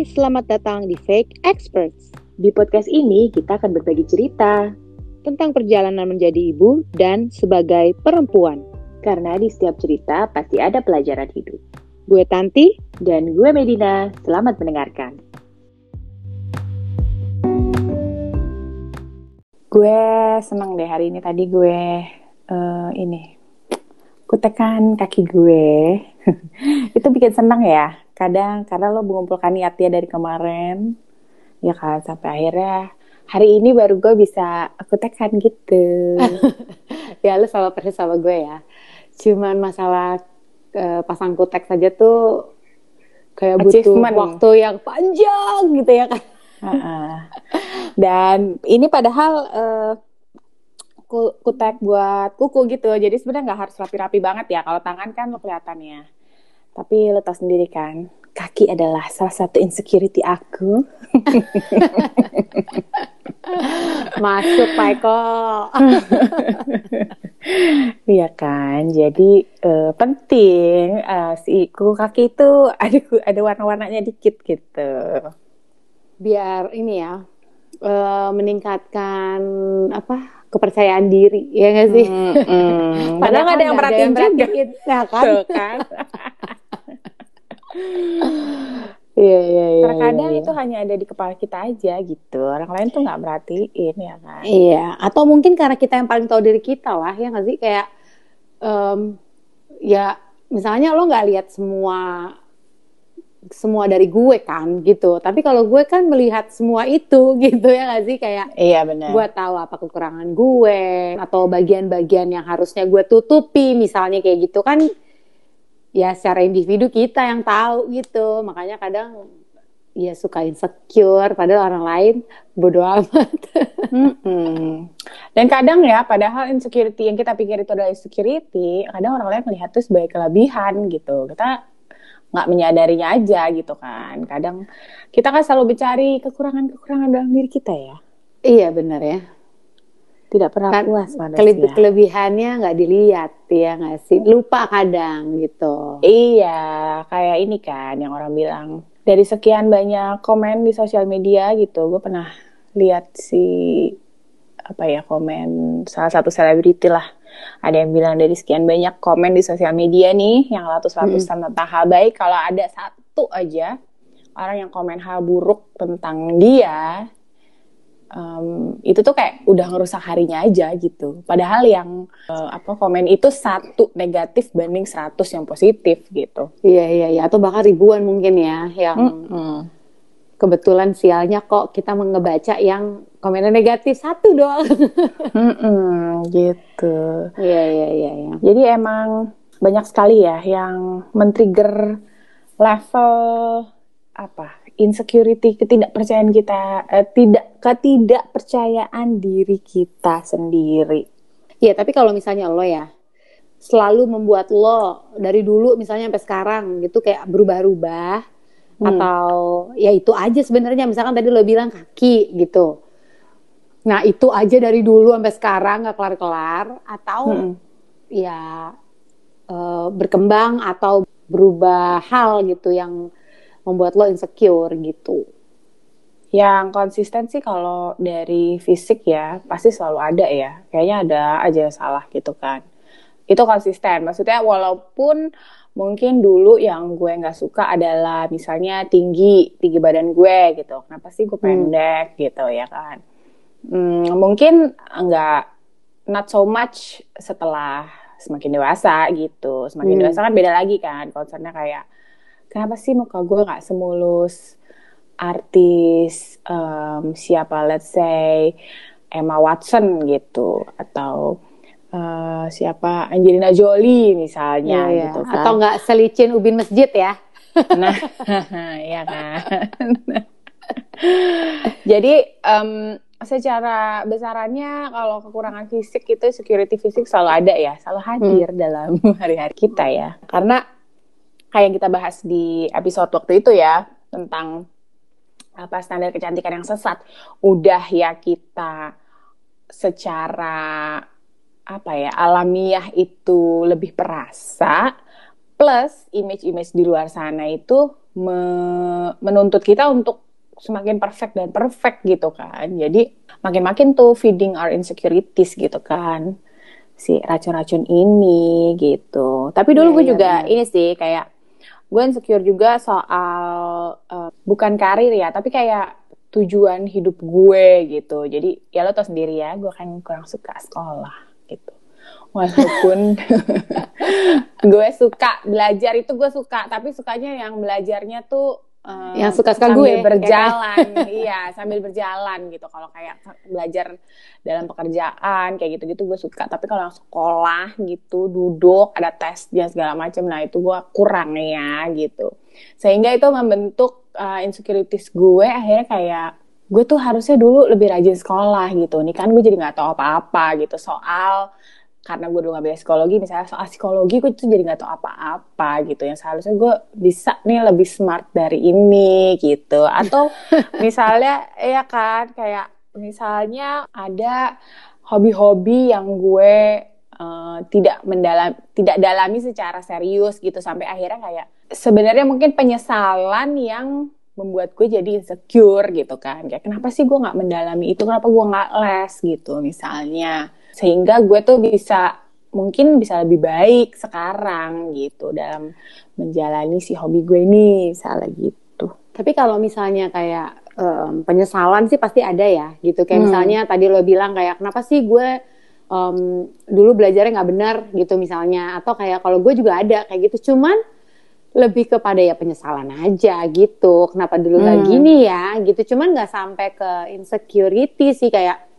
Hai, selamat datang di Fake Experts. Di podcast ini kita akan berbagi cerita tentang perjalanan menjadi ibu dan sebagai perempuan. karena di setiap cerita pasti ada pelajaran hidup. Gue Tanti, Dan gue Medina, selamat mendengarkan. Gue seneng deh hari ini tadi gue eh, ini kutekan kaki gue. itu bikin seneng ya. Kadang karena lo mengumpulkan niatnya dari kemarin, ya kan sampai akhirnya hari ini baru gue bisa kutekan gitu. ya lu sama persis sama gue ya. Cuman masalah eh, pasang kutek saja tuh kayak butuh waktu yang panjang gitu ya kan. Dan ini padahal ku- kutek buat kuku gitu. Jadi sebenarnya nggak harus rapi-rapi banget ya. Kalau tangan kan lo kelihatannya. Tapi lo tau sendiri kan, kaki adalah salah satu insecurity aku. Masuk Pak Eko. Iya kan. Jadi eh, penting eh, si kuku kaki itu ada ada warna-warnanya dikit gitu. Biar ini ya eh, meningkatkan apa kepercayaan diri ya nggak sih? Mm-mm. Padahal nggak ada yang perhatiin juga. perhatiin. Nah, kan? Tuh kan. Iya iya iya. Terkadang iya. itu hanya ada di kepala kita aja gitu. Orang lain tuh nggak merhatiin ya kan. Iya, atau mungkin karena kita yang paling tahu diri kita lah, ya nggak sih? Kayak, em, ya misalnya lo nggak lihat semua semua dari gue kan gitu. Tapi kalau gue kan melihat semua itu gitu ya nggak sih? Kayak Iya benar. gue tahu apa kekurangan gue atau bagian-bagian yang harusnya gue tutupi misalnya kayak gitu kan ya secara individu kita yang tahu gitu makanya kadang ya suka insecure padahal orang lain bodoh amat Mm-mm. Dan kadang ya, padahal insecurity yang kita pikir itu adalah insecurity, kadang orang lain melihat itu sebagai kelebihan gitu. Kita nggak menyadarinya aja gitu kan. Kadang kita kan selalu mencari kekurangan-kekurangan dalam diri kita ya. iya benar ya Tidak pernah Kan puas Kele- manusia. kelebihannya nggak dilihat ya nggak sih? Lupa kadang gitu. Iya, kayak ini kan yang orang bilang. Dari sekian banyak komen di sosial media gitu, gue pernah lihat si apa ya komen salah satu selebriti lah. Ada yang bilang dari sekian banyak komen di sosial media nih yang ratus-ratusan tentang hal baik, kalau ada satu aja orang yang komen hal buruk tentang dia, em, itu tuh kayak udah ngerusak harinya aja gitu. Padahal yang eh, apa komen itu satu negatif banding 100 yang positif gitu. iya iya iya atau bahkan ribuan mungkin ya yang Mm-mm. kebetulan sialnya kok kita ngebaca yang komennya negatif satu doang Mm-mm, gitu. iya iya iya iya Jadi emang banyak sekali ya yang men-trigger level apa insecurity ketidakpercayaan kita eh, tidak ketidakpercayaan diri kita sendiri. Iya, tapi kalau misalnya lo ya selalu membuat lo dari dulu misalnya sampai sekarang gitu kayak berubah-ubah Hmm. atau ya itu aja sebenarnya misalkan tadi lo bilang kaki gitu. Nah, itu aja dari dulu sampai sekarang nggak kelar-kelar atau Mm-mm. ya eh, berkembang atau berubah hal gitu yang membuat lo insecure gitu. Yang konsisten sih kalau dari fisik ya pasti selalu ada ya. Kayaknya ada aja yang salah gitu kan. Itu konsisten. Maksudnya walaupun mungkin dulu yang gue nggak suka adalah misalnya tinggi, tinggi badan gue gitu. Kenapa sih gue pendek gitu ya kan. Hmm, mungkin nggak not so much setelah semakin dewasa gitu. Semakin Hmm. dewasa kan beda lagi kan. Concernnya kayak kenapa sih muka gue nggak semulus artis em, siapa let's say Emma Watson gitu atau eh, siapa Angelina Jolie misalnya Iya, iya. gitu kan. Atau nggak selicin ubin masjid ya? Nah, ya kan. Jadi em, secara besarannya kalau kekurangan fisik itu security fisik selalu ada ya, selalu hadir dalam hari-hari kita ya. Karena kayak yang kita bahas di episode waktu itu ya tentang apa standar kecantikan yang sesat. Udah ya kita secara apa ya alamiah itu lebih perasa plus image-image di luar sana itu me- menuntut kita untuk semakin perfect dan perfect gitu kan. Jadi makin-makin tuh feeding our insecurities gitu kan. Si racun-racun ini gitu. Tapi dulu Iya, gue iya, juga benar. ini sih kayak gue insecure juga soal eh, bukan karir ya, tapi kayak tujuan hidup gue gitu. Jadi ya lo tau sendiri ya, gue kan kurang suka sekolah gitu. Walaupun gue suka belajar itu gue suka, tapi sukanya yang belajarnya tuh eh, Yang suka-suka sambil gue, berjalan, iya sambil berjalan gitu. Kalau kayak belajar dalam pekerjaan kayak gitu-gitu gue suka, tapi kalau yang sekolah gitu duduk ada tesnya segala macam, nah itu gue kurang ya gitu. Sehingga itu membentuk uh, insecurities gue akhirnya kayak gue tuh harusnya dulu lebih rajin sekolah gitu. Nih kan gue jadi nggak tahu apa-apa gitu soal karena gue dulu nggak belajar psikologi misalnya soal psikologi gue tuh jadi nggak tahu apa-apa gitu. Yang seharusnya gue bisa nih lebih smart dari ini gitu. Atau misalnya ya kan kayak misalnya ada hobi-hobi yang gue eh, tidak mendalam tidak dalami secara serius gitu. Sampai akhirnya kayak sebenarnya mungkin penyesalan yang membuat gue jadi insecure gitu kan. Kayak kenapa sih gue nggak mendalami itu? Kenapa gue nggak les? gitu misalnya sehingga gue tuh bisa mungkin bisa lebih baik sekarang gitu dalam menjalani si hobi gue ini misalnya gitu Tapi kalau misalnya kayak em, penyesalan sih pasti ada ya gitu. Kayak Hmm. misalnya tadi lo bilang kayak kenapa sih gue em, dulu belajarnya nggak benar gitu misalnya. Atau kayak kalau gue juga ada kayak gitu. Cuman lebih kepada ya penyesalan aja gitu. Kenapa dulu nggak Hmm. gini ya gitu. Cuman nggak sampai ke insecurity sih kayak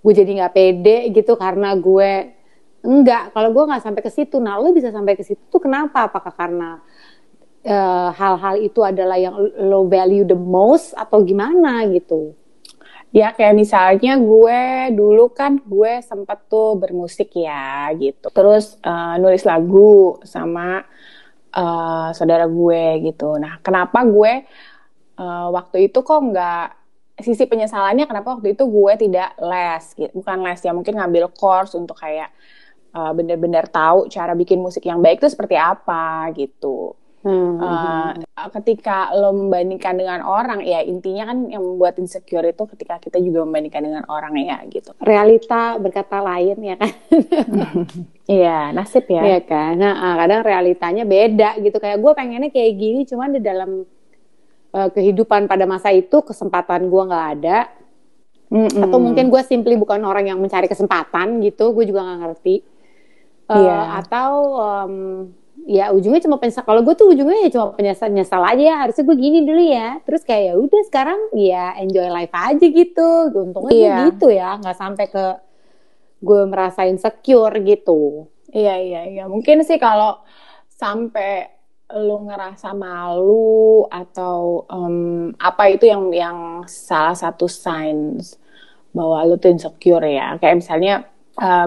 gue jadi nggak pede gitu karena gue enggak. Kalau gue nggak sampai ke situ, nah lo bisa sampai ke situ tuh kenapa? Apakah karena eh, hal-hal itu adalah yang lo value the most atau gimana gitu? Ya kayak misalnya gue dulu kan gue sempet tuh bermusik ya gitu. Terus eh, nulis lagu sama eh, saudara gue gitu. Nah kenapa gue eh, waktu itu kok nggak sisi penyesalannya kenapa waktu itu gue tidak les gitu. Bukan les ya mungkin ngambil course untuk kayak eh, bener-bener tahu cara bikin musik yang baik itu seperti apa gitu. Hmm. Uh, ketika lo membandingkan dengan orang ya intinya kan yang membuat insecure itu ketika kita juga membandingkan dengan orang ya gitu realita berkata lain ya kan? iya nasib ya Iya kan? Nah, kadang realitanya beda gitu. Kayak gue pengennya kayak gini, cuman di dalam eh, kehidupan pada masa itu kesempatan gue nggak ada. Mm-mm. Atau mungkin gue simply bukan orang yang mencari kesempatan gitu. Gue juga nggak ngerti. Eh, Iya. Atau em, ya ujungnya cuma penyesal. Kalau gue tuh ujungnya ya cuma penyesal nyesal aja. ya. Harusnya gue gini dulu ya. Terus kayak ya udah sekarang ya enjoy life aja gitu. Untungnya gue Iya. gitu ya, nggak sampai ke gue merasa insecure gitu. iya iya iya mungkin sih kalau sampai lo ngerasa malu atau em, apa itu yang yang salah satu signs bahwa lo tuh insecure ya? Kayak misalnya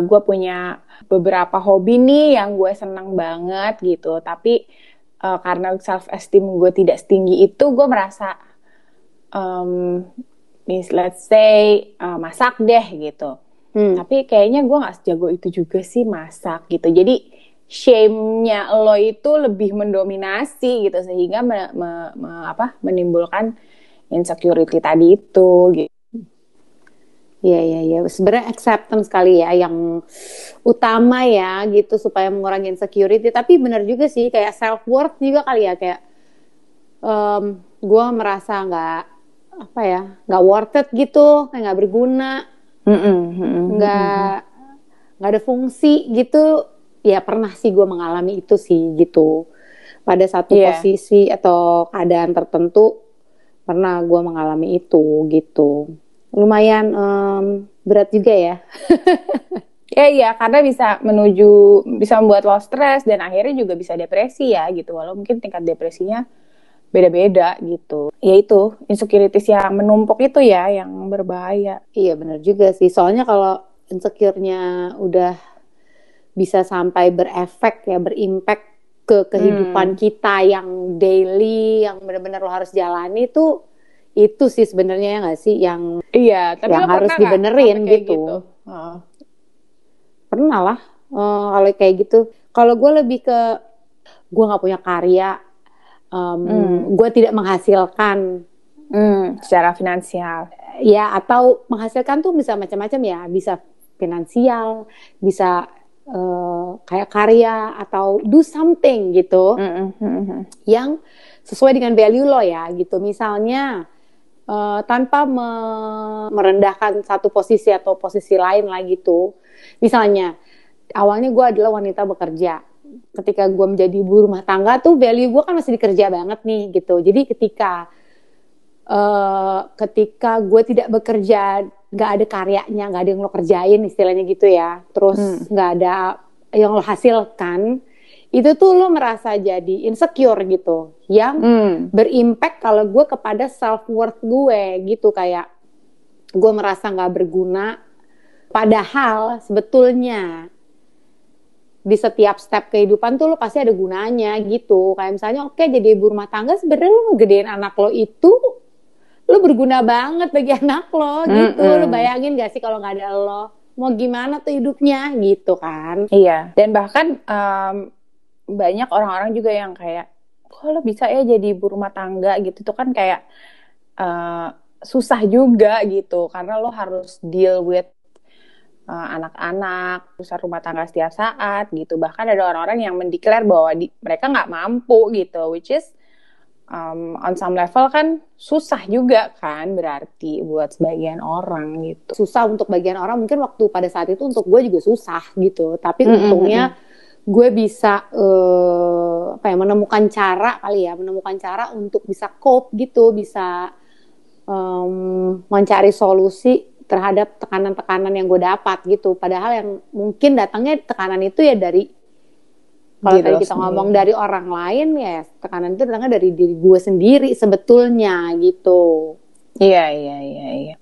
gue punya beberapa hobi nih yang gue senang banget gitu tapi eh, karena self esteem gue tidak setinggi itu gue merasa em, mis let's say eh, masak deh gitu. Hmm. tapi kayaknya gue nggak sejago itu juga sih masak gitu. Jadi shame-nya lo itu lebih mendominasi gitu sehingga me- me- me- apa menimbulkan insecurity tadi itu gitu Iya iya iya. Sebenarnya acceptance kali ya yang utama ya gitu supaya mengurangi insecurity. Tapi benar juga sih kayak self worth juga kali ya kayak em gue merasa nggak apa ya nggak worth it gitu kayak nggak berguna nggak nggak ada fungsi gitu. Ya pernah sih gue mengalami itu sih gitu. Pada satu Iya. posisi atau keadaan tertentu pernah gue mengalami itu gitu. Lumayan em, berat juga ya. Ya iya, karena bisa menuju bisa membuat lo stres dan akhirnya juga bisa depresi ya gitu. Walau mungkin tingkat depresinya beda-beda gitu. Ya itu, insecurities yang menumpuk itu ya yang berbahaya. Iya benar juga sih. Soalnya kalau insecure-nya udah bisa sampai berefek ya, berimpact ke kehidupan kita yang daily, yang benar-benar lo harus jalani itu itu sih sebenarnya ya nggak sih yang Iya, tapi Yang harus dibenerin kayak gitu. Heeh. pernah lah eh, kalau kayak gitu. Kalau gue lebih ke gue nggak punya karya, um, Hmm. gue tidak menghasilkan Hmm, secara finansial. ya atau menghasilkan tuh bisa macam-macam ya bisa finansial bisa eh, kayak karya atau do something gitu Mm, mm, mm, mm. yang sesuai dengan value lo ya gitu. Misalnya eh, tanpa me- merendahkan satu posisi atau posisi lain lah gitu. Misalnya awalnya gue adalah wanita bekerja. Ketika gue menjadi ibu rumah tangga tuh value gue kan masih dikerja banget nih gitu. Jadi ketika eh ketika gue tidak bekerja nggak ada karyanya nggak ada yang lo kerjain istilahnya gitu ya terus Hmm. nggak ada yang lo hasilkan itu tuh lo merasa jadi insecure gitu yang Hmm. berimpact kalau gue kepada self worth gue gitu kayak gue merasa nggak berguna padahal sebetulnya di setiap step kehidupan tuh lo pasti ada gunanya gitu kayak misalnya oke jadi ibu rumah tangga sebenarnya lo ngegedein anak lo itu lo berguna banget bagi anak lo gitu. Mm-mm. lo bayangin gak sih kalau nggak ada lo? Mau gimana tuh hidupnya? Gitu kan. Iya, dan bahkan em, banyak orang-orang juga yang kayak, kok lo bisa ya jadi ibu rumah tangga? Gitu, tuh kan kayak eh, susah juga gitu, karena lo harus deal with eh, anak-anak, urusan rumah tangga setiap saat gitu. Bahkan ada orang-orang yang mendeklar bahwa di- mereka nggak mampu gitu, which is um, on some level kan susah juga kan berarti buat sebagian orang gitu. susah untuk bagian orang mungkin waktu pada saat itu untuk gue juga susah gitu. Tapi Mm, mm, untungnya gue bisa eh, apa ya menemukan cara kali ya menemukan cara untuk bisa cope gitu bisa em, mencari solusi terhadap tekanan-tekanan yang gue dapat gitu. Padahal yang mungkin datangnya tekanan itu ya dari kalau Diri tadi kita sendiri. ngomong dari orang lain ya tekanan itu datangnya dari diri gue sendiri sebetulnya gitu Iya, iya, iya, iya.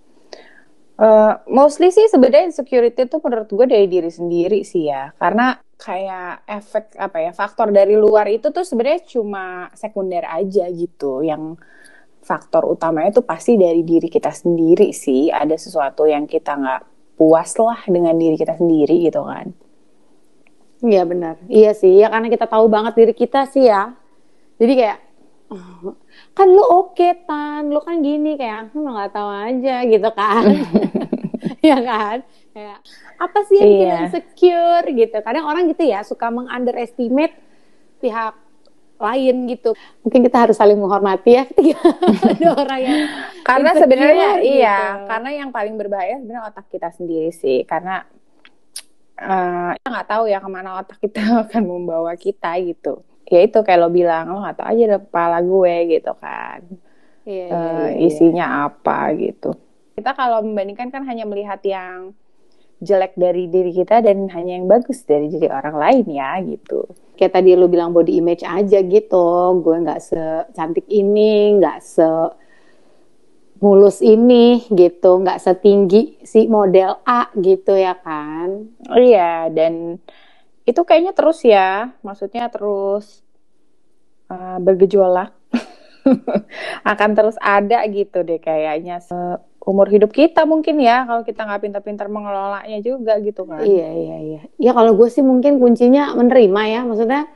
Eh, mostly sih sebenarnya insecurity itu menurut gue dari diri sendiri sih ya. Karena kayak efek apa ya, faktor dari luar itu tuh sebenarnya cuma sekunder aja gitu. Yang faktor utamanya tuh pasti dari diri kita sendiri sih. Ada sesuatu yang kita nggak puas lah dengan diri kita sendiri gitu kan. Iya benar. Iya sih, ya karena kita tahu banget diri kita sih ya. Jadi kayak "Oh, kan lu oke tan, lu kan gini kayak lu nggak tahu aja gitu kan. Iya kan? Kayak apa sih yang bikin Iya. insecure gitu. Kadang orang gitu ya suka mengunderestimate pihak lain gitu. Mungkin kita harus saling menghormati ya ketika ada orang yang Karena sebenarnya gitu. iya, karena yang paling berbahaya sebenarnya otak kita sendiri sih. Karena eh kita nggak tahu ya ke mana otak kita akan membawa kita gitu. Ya itu kayak lo bilang lo nggak tahu aja deh kepala gue gitu kan. Iya, iya, Eh, iya, iya. isinya apa gitu. Kita kalau membandingkan kan hanya melihat yang jelek dari diri kita dan hanya yang bagus dari diri orang lain ya gitu. kayak tadi lu bilang body image aja gitu gue nggak secantik ini nggak se mulus ini gitu nggak setinggi si model A gitu ya kan? Iya, dan itu kayaknya terus ya, maksudnya terus uh, bergejolak, akan terus ada gitu deh kayaknya. Umur hidup kita mungkin ya, kalau kita nggak pintar-pintar mengelolanya juga gitu kan. iya iya iya. Ya kalau gue sih mungkin kuncinya menerima ya. Maksudnya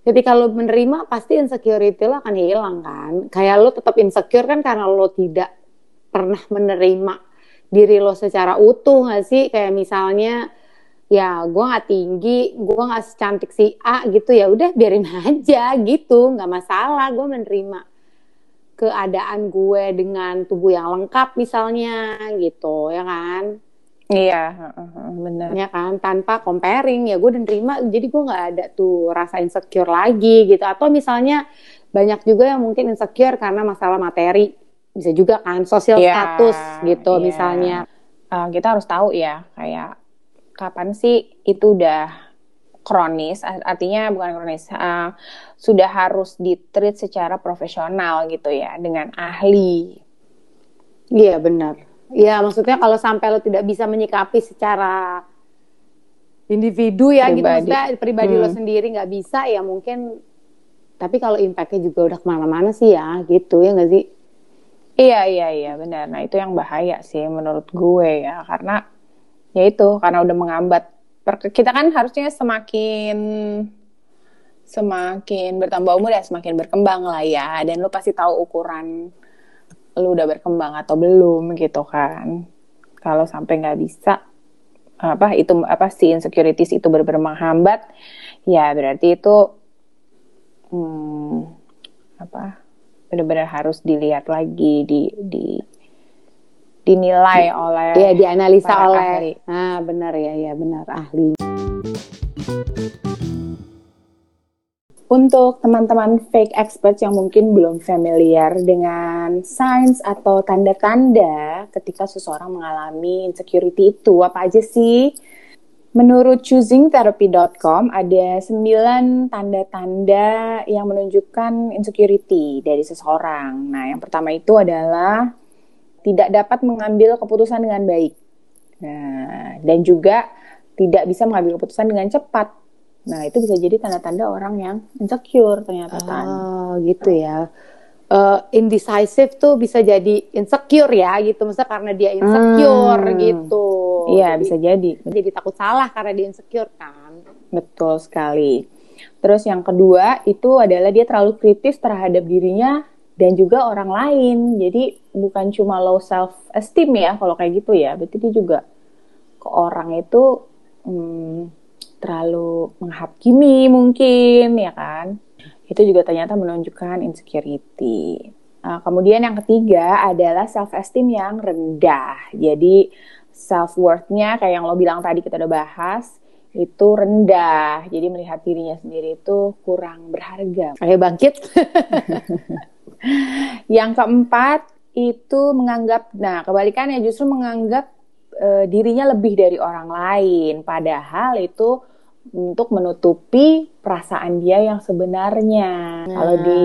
ketika lo menerima pasti insecurity lo akan hilang kan. Kayak lo tetap insecure kan karena lo tidak pernah menerima diri lo secara utuh nggak sih? Kayak misalnya ya gue nggak tinggi gue nggak secantik si A gitu ya udah biarin aja gitu nggak masalah gue menerima keadaan gue dengan tubuh yang lengkap misalnya gitu ya kan? Iya, bener. ya kan? Tanpa comparing ya gue udah nerima jadi gue nggak ada tuh rasa insecure lagi gitu. Atau misalnya banyak juga yang mungkin insecure karena masalah materi bisa juga kan sosial Iya, status gitu iya. misalnya Uh, kita harus tahu ya, kayak kapan sih itu udah kronis, art- artinya bukan kronis, uh, sudah harus ditreat secara profesional gitu ya, dengan ahli. iya benar Iya maksudnya kalau sampai lo tidak bisa menyikapi secara individu ya gitu Pribadi. maksudnya pribadi lo Hmm. sendiri nggak bisa ya mungkin tapi kalau impactnya juga udah ke mana-mana sih ya gitu ya nggak sih Iya, iya, iya, benar. Nah, itu yang bahaya sih menurut gue ya, karena ya itu, karena udah mengambat. Per- Kita kan harusnya semakin semakin bertambah umur ya semakin berkembang lah ya dan lu pasti tahu ukuran lu udah berkembang atau belum gitu kan kalau sampai nggak bisa apa itu apa si insecurities itu benar-benar menghambat ya berarti itu hmm, apa benar-benar harus dilihat lagi di di dinilai oleh ya dianalisa oleh ahli. ah benar ya ya benar ahli Untuk teman-teman fake experts yang mungkin belum familiar dengan signs atau tanda-tanda ketika seseorang mengalami insecurity itu apa aja sih? Menurut choosingtherapy.com ada 9 tanda-tanda yang menunjukkan insecurity dari seseorang. Nah, yang pertama itu adalah tidak dapat mengambil keputusan dengan baik. Nah, dan juga tidak bisa mengambil keputusan dengan cepat. Nah, itu bisa jadi tanda-tanda orang yang insecure ternyata oh gitu ya Eh, indecisive tuh bisa jadi insecure ya gitu maksudnya karena dia insecure Hmm. gitu Iya, Jadi- bisa jadi. jadi takut salah karena dia insecure kan Betul sekali. Terus yang kedua itu adalah dia terlalu kritis terhadap dirinya dan juga orang lain. Jadi bukan cuma low self esteem ya kalau kayak gitu ya. Berarti dia juga ke orang itu hmm, terlalu menghakimi mungkin ya kan. Itu juga ternyata menunjukkan insecurity. Nah, kemudian yang ketiga adalah self esteem yang rendah. Jadi self worth-nya kayak yang lo bilang tadi kita udah bahas itu rendah. Jadi melihat dirinya sendiri itu kurang berharga. ayo bangkit Yang keempat itu menganggap, nah kebalikannya justru menganggap eh, dirinya lebih dari orang lain. Padahal itu untuk menutupi perasaan dia yang sebenarnya. Kalau di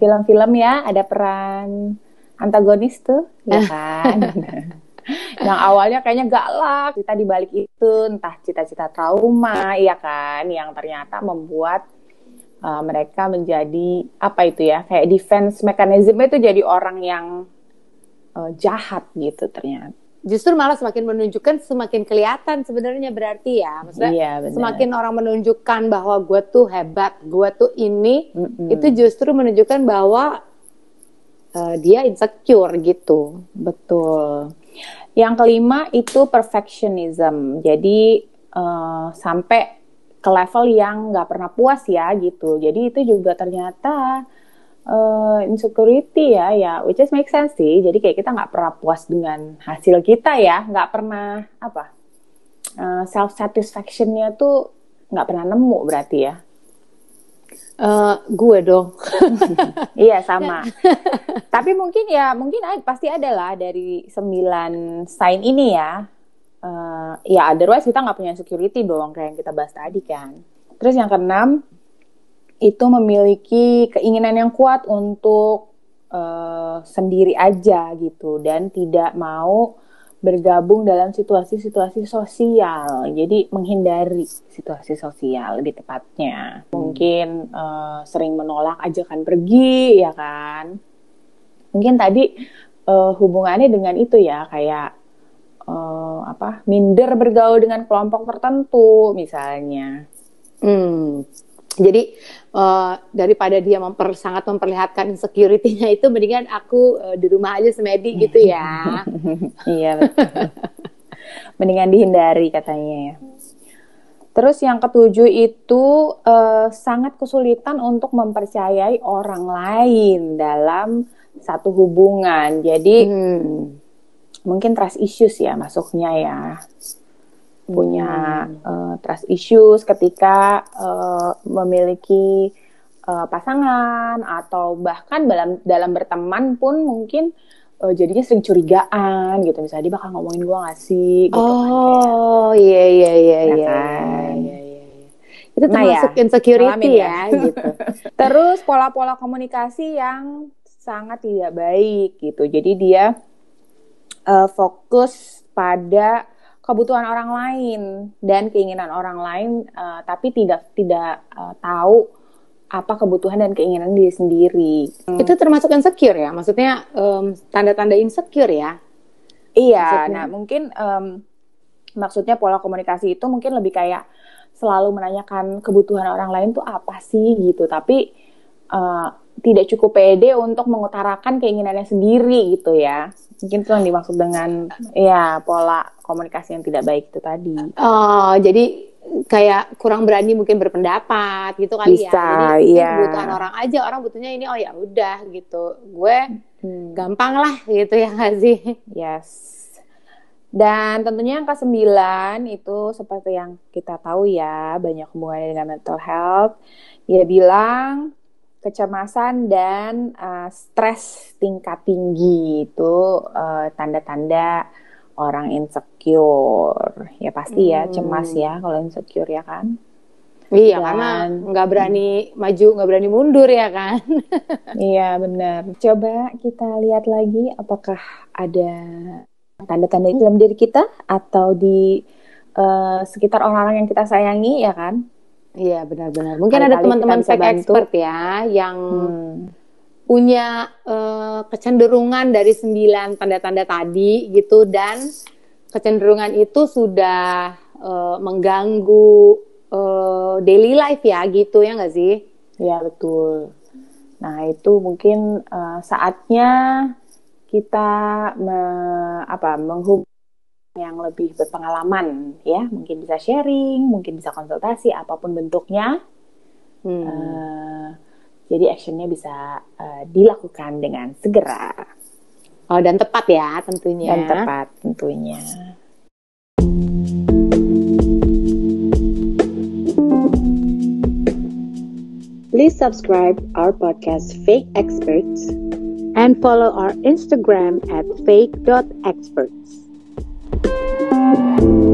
film-film ya ada peran antagonis tuh, ya kan? yang awalnya kayaknya galak, kita dibalik itu entah cita-cita trauma, ya kan? Yang ternyata membuat uh, mereka menjadi apa itu ya kayak defense mechanism itu jadi orang yang uh, jahat gitu ternyata justru malah semakin menunjukkan semakin kelihatan sebenarnya berarti ya. Maksudnya iya semakin orang menunjukkan bahwa gue tuh hebat gue tuh ini Mm-mm. itu justru menunjukkan bahwa eh, dia insecure gitu. Betul. Yang kelima itu perfectionism. Jadi uh, sampai ke level yang nggak pernah puas ya gitu. Jadi itu juga ternyata uh, insecurity ya ya which is make sense sih. Jadi kayak kita nggak pernah puas dengan hasil kita ya. Nggak pernah apa self satisfactionnya tuh nggak pernah nemu berarti ya. Eh, gue dong. Iya sama. Tapi mungkin ya mungkin pasti ada lah dari sembilan sign ini ya. Eh, ya otherwise kita nggak punya security dong kayak yang kita bahas tadi kan. Terus yang keenam itu memiliki keinginan yang kuat untuk eh, sendiri aja gitu dan tidak mau bergabung dalam situasi-situasi sosial. Jadi menghindari situasi sosial lebih tepatnya. Mungkin eh, sering menolak ajakan pergi ya kan? Mungkin tadi eh, hubungannya dengan itu ya kayak eh, apa minder bergaul dengan kelompok tertentu misalnya. Hmm. Jadi eh, daripada dia memper, sangat memperlihatkan insecurity-nya itu mendingan aku eh, di rumah aja semedi gitu ya. iya betul. mendingan dihindari katanya ya terus yang ketujuh itu eh, sangat kesulitan untuk mempercayai orang lain dalam satu hubungan jadi Hmm. mungkin trust issues ya masuknya ya punya eh, trust issues ketika eh, memiliki eh, pasangan atau bahkan dalam dalam berteman pun mungkin eh, jadinya sering curigaan gitu misalnya dia bakal ngomongin gua gak sih gitu kan. Oh iya iya iya Ya iya. kan? iya, iya, iya. Itu Nah, termasuk ya. insecurity ya, ya. gitu. Terus pola-pola komunikasi yang sangat tidak baik gitu. Jadi dia eh, fokus pada kebutuhan orang lain dan keinginan orang lain, eh, tapi tidak tidak eh, tahu apa kebutuhan dan keinginan diri sendiri. Itu termasuk insecure ya? Maksudnya tanda-tanda insecure ya? Iya, Maksudnya? nah mungkin em, maksudnya pola komunikasi itu mungkin lebih kayak selalu menanyakan kebutuhan orang lain tuh apa sih gitu tapi uh, tidak cukup pede untuk mengutarakan keinginannya sendiri gitu ya mungkin itu yang dimaksud dengan ya pola komunikasi yang tidak baik itu tadi. Oh jadi kayak kurang berani mungkin berpendapat gitu kali Bisa, ya jadi iya. kebutuhan orang aja orang butuhnya ini oh ya udah gitu. Gue hmm. gampang lah gitu ya nggak sih? Yes. Dan tentunya yang kesembilan itu seperti yang kita tahu ya banyak hubungannya dengan mental health. Dia bilang kecemasan dan uh, stres tingkat tinggi itu uh, tanda-tanda orang insecure ya pasti ya hmm. cemas ya kalau insecure ya kan iya dan, karena nggak berani hmm. maju nggak berani mundur ya kan iya benar coba kita lihat lagi apakah ada tanda-tanda itu dalam diri kita atau di uh, sekitar orang-orang yang kita sayangi ya kan Iya benar-benar. Mungkin Kali ada teman-teman fake expert ya yang hmm. punya uh, kecenderungan dari sembilan tanda-tanda tadi gitu dan kecenderungan itu sudah uh, mengganggu uh, daily life ya gitu ya nggak sih? Iya betul. Nah itu mungkin uh, saatnya kita me, apa menghubungi yang lebih berpengalaman ya. Mungkin bisa sharing mungkin bisa konsultasi apa pun bentuknya. Hmm. uh, jadi actionnya bisa uh, dilakukan dengan segera. Oh dan tepat ya tentunya. Dan tepat tentunya. Please subscribe our podcast Fake Experts and follow our Instagram at fake.experts. thank you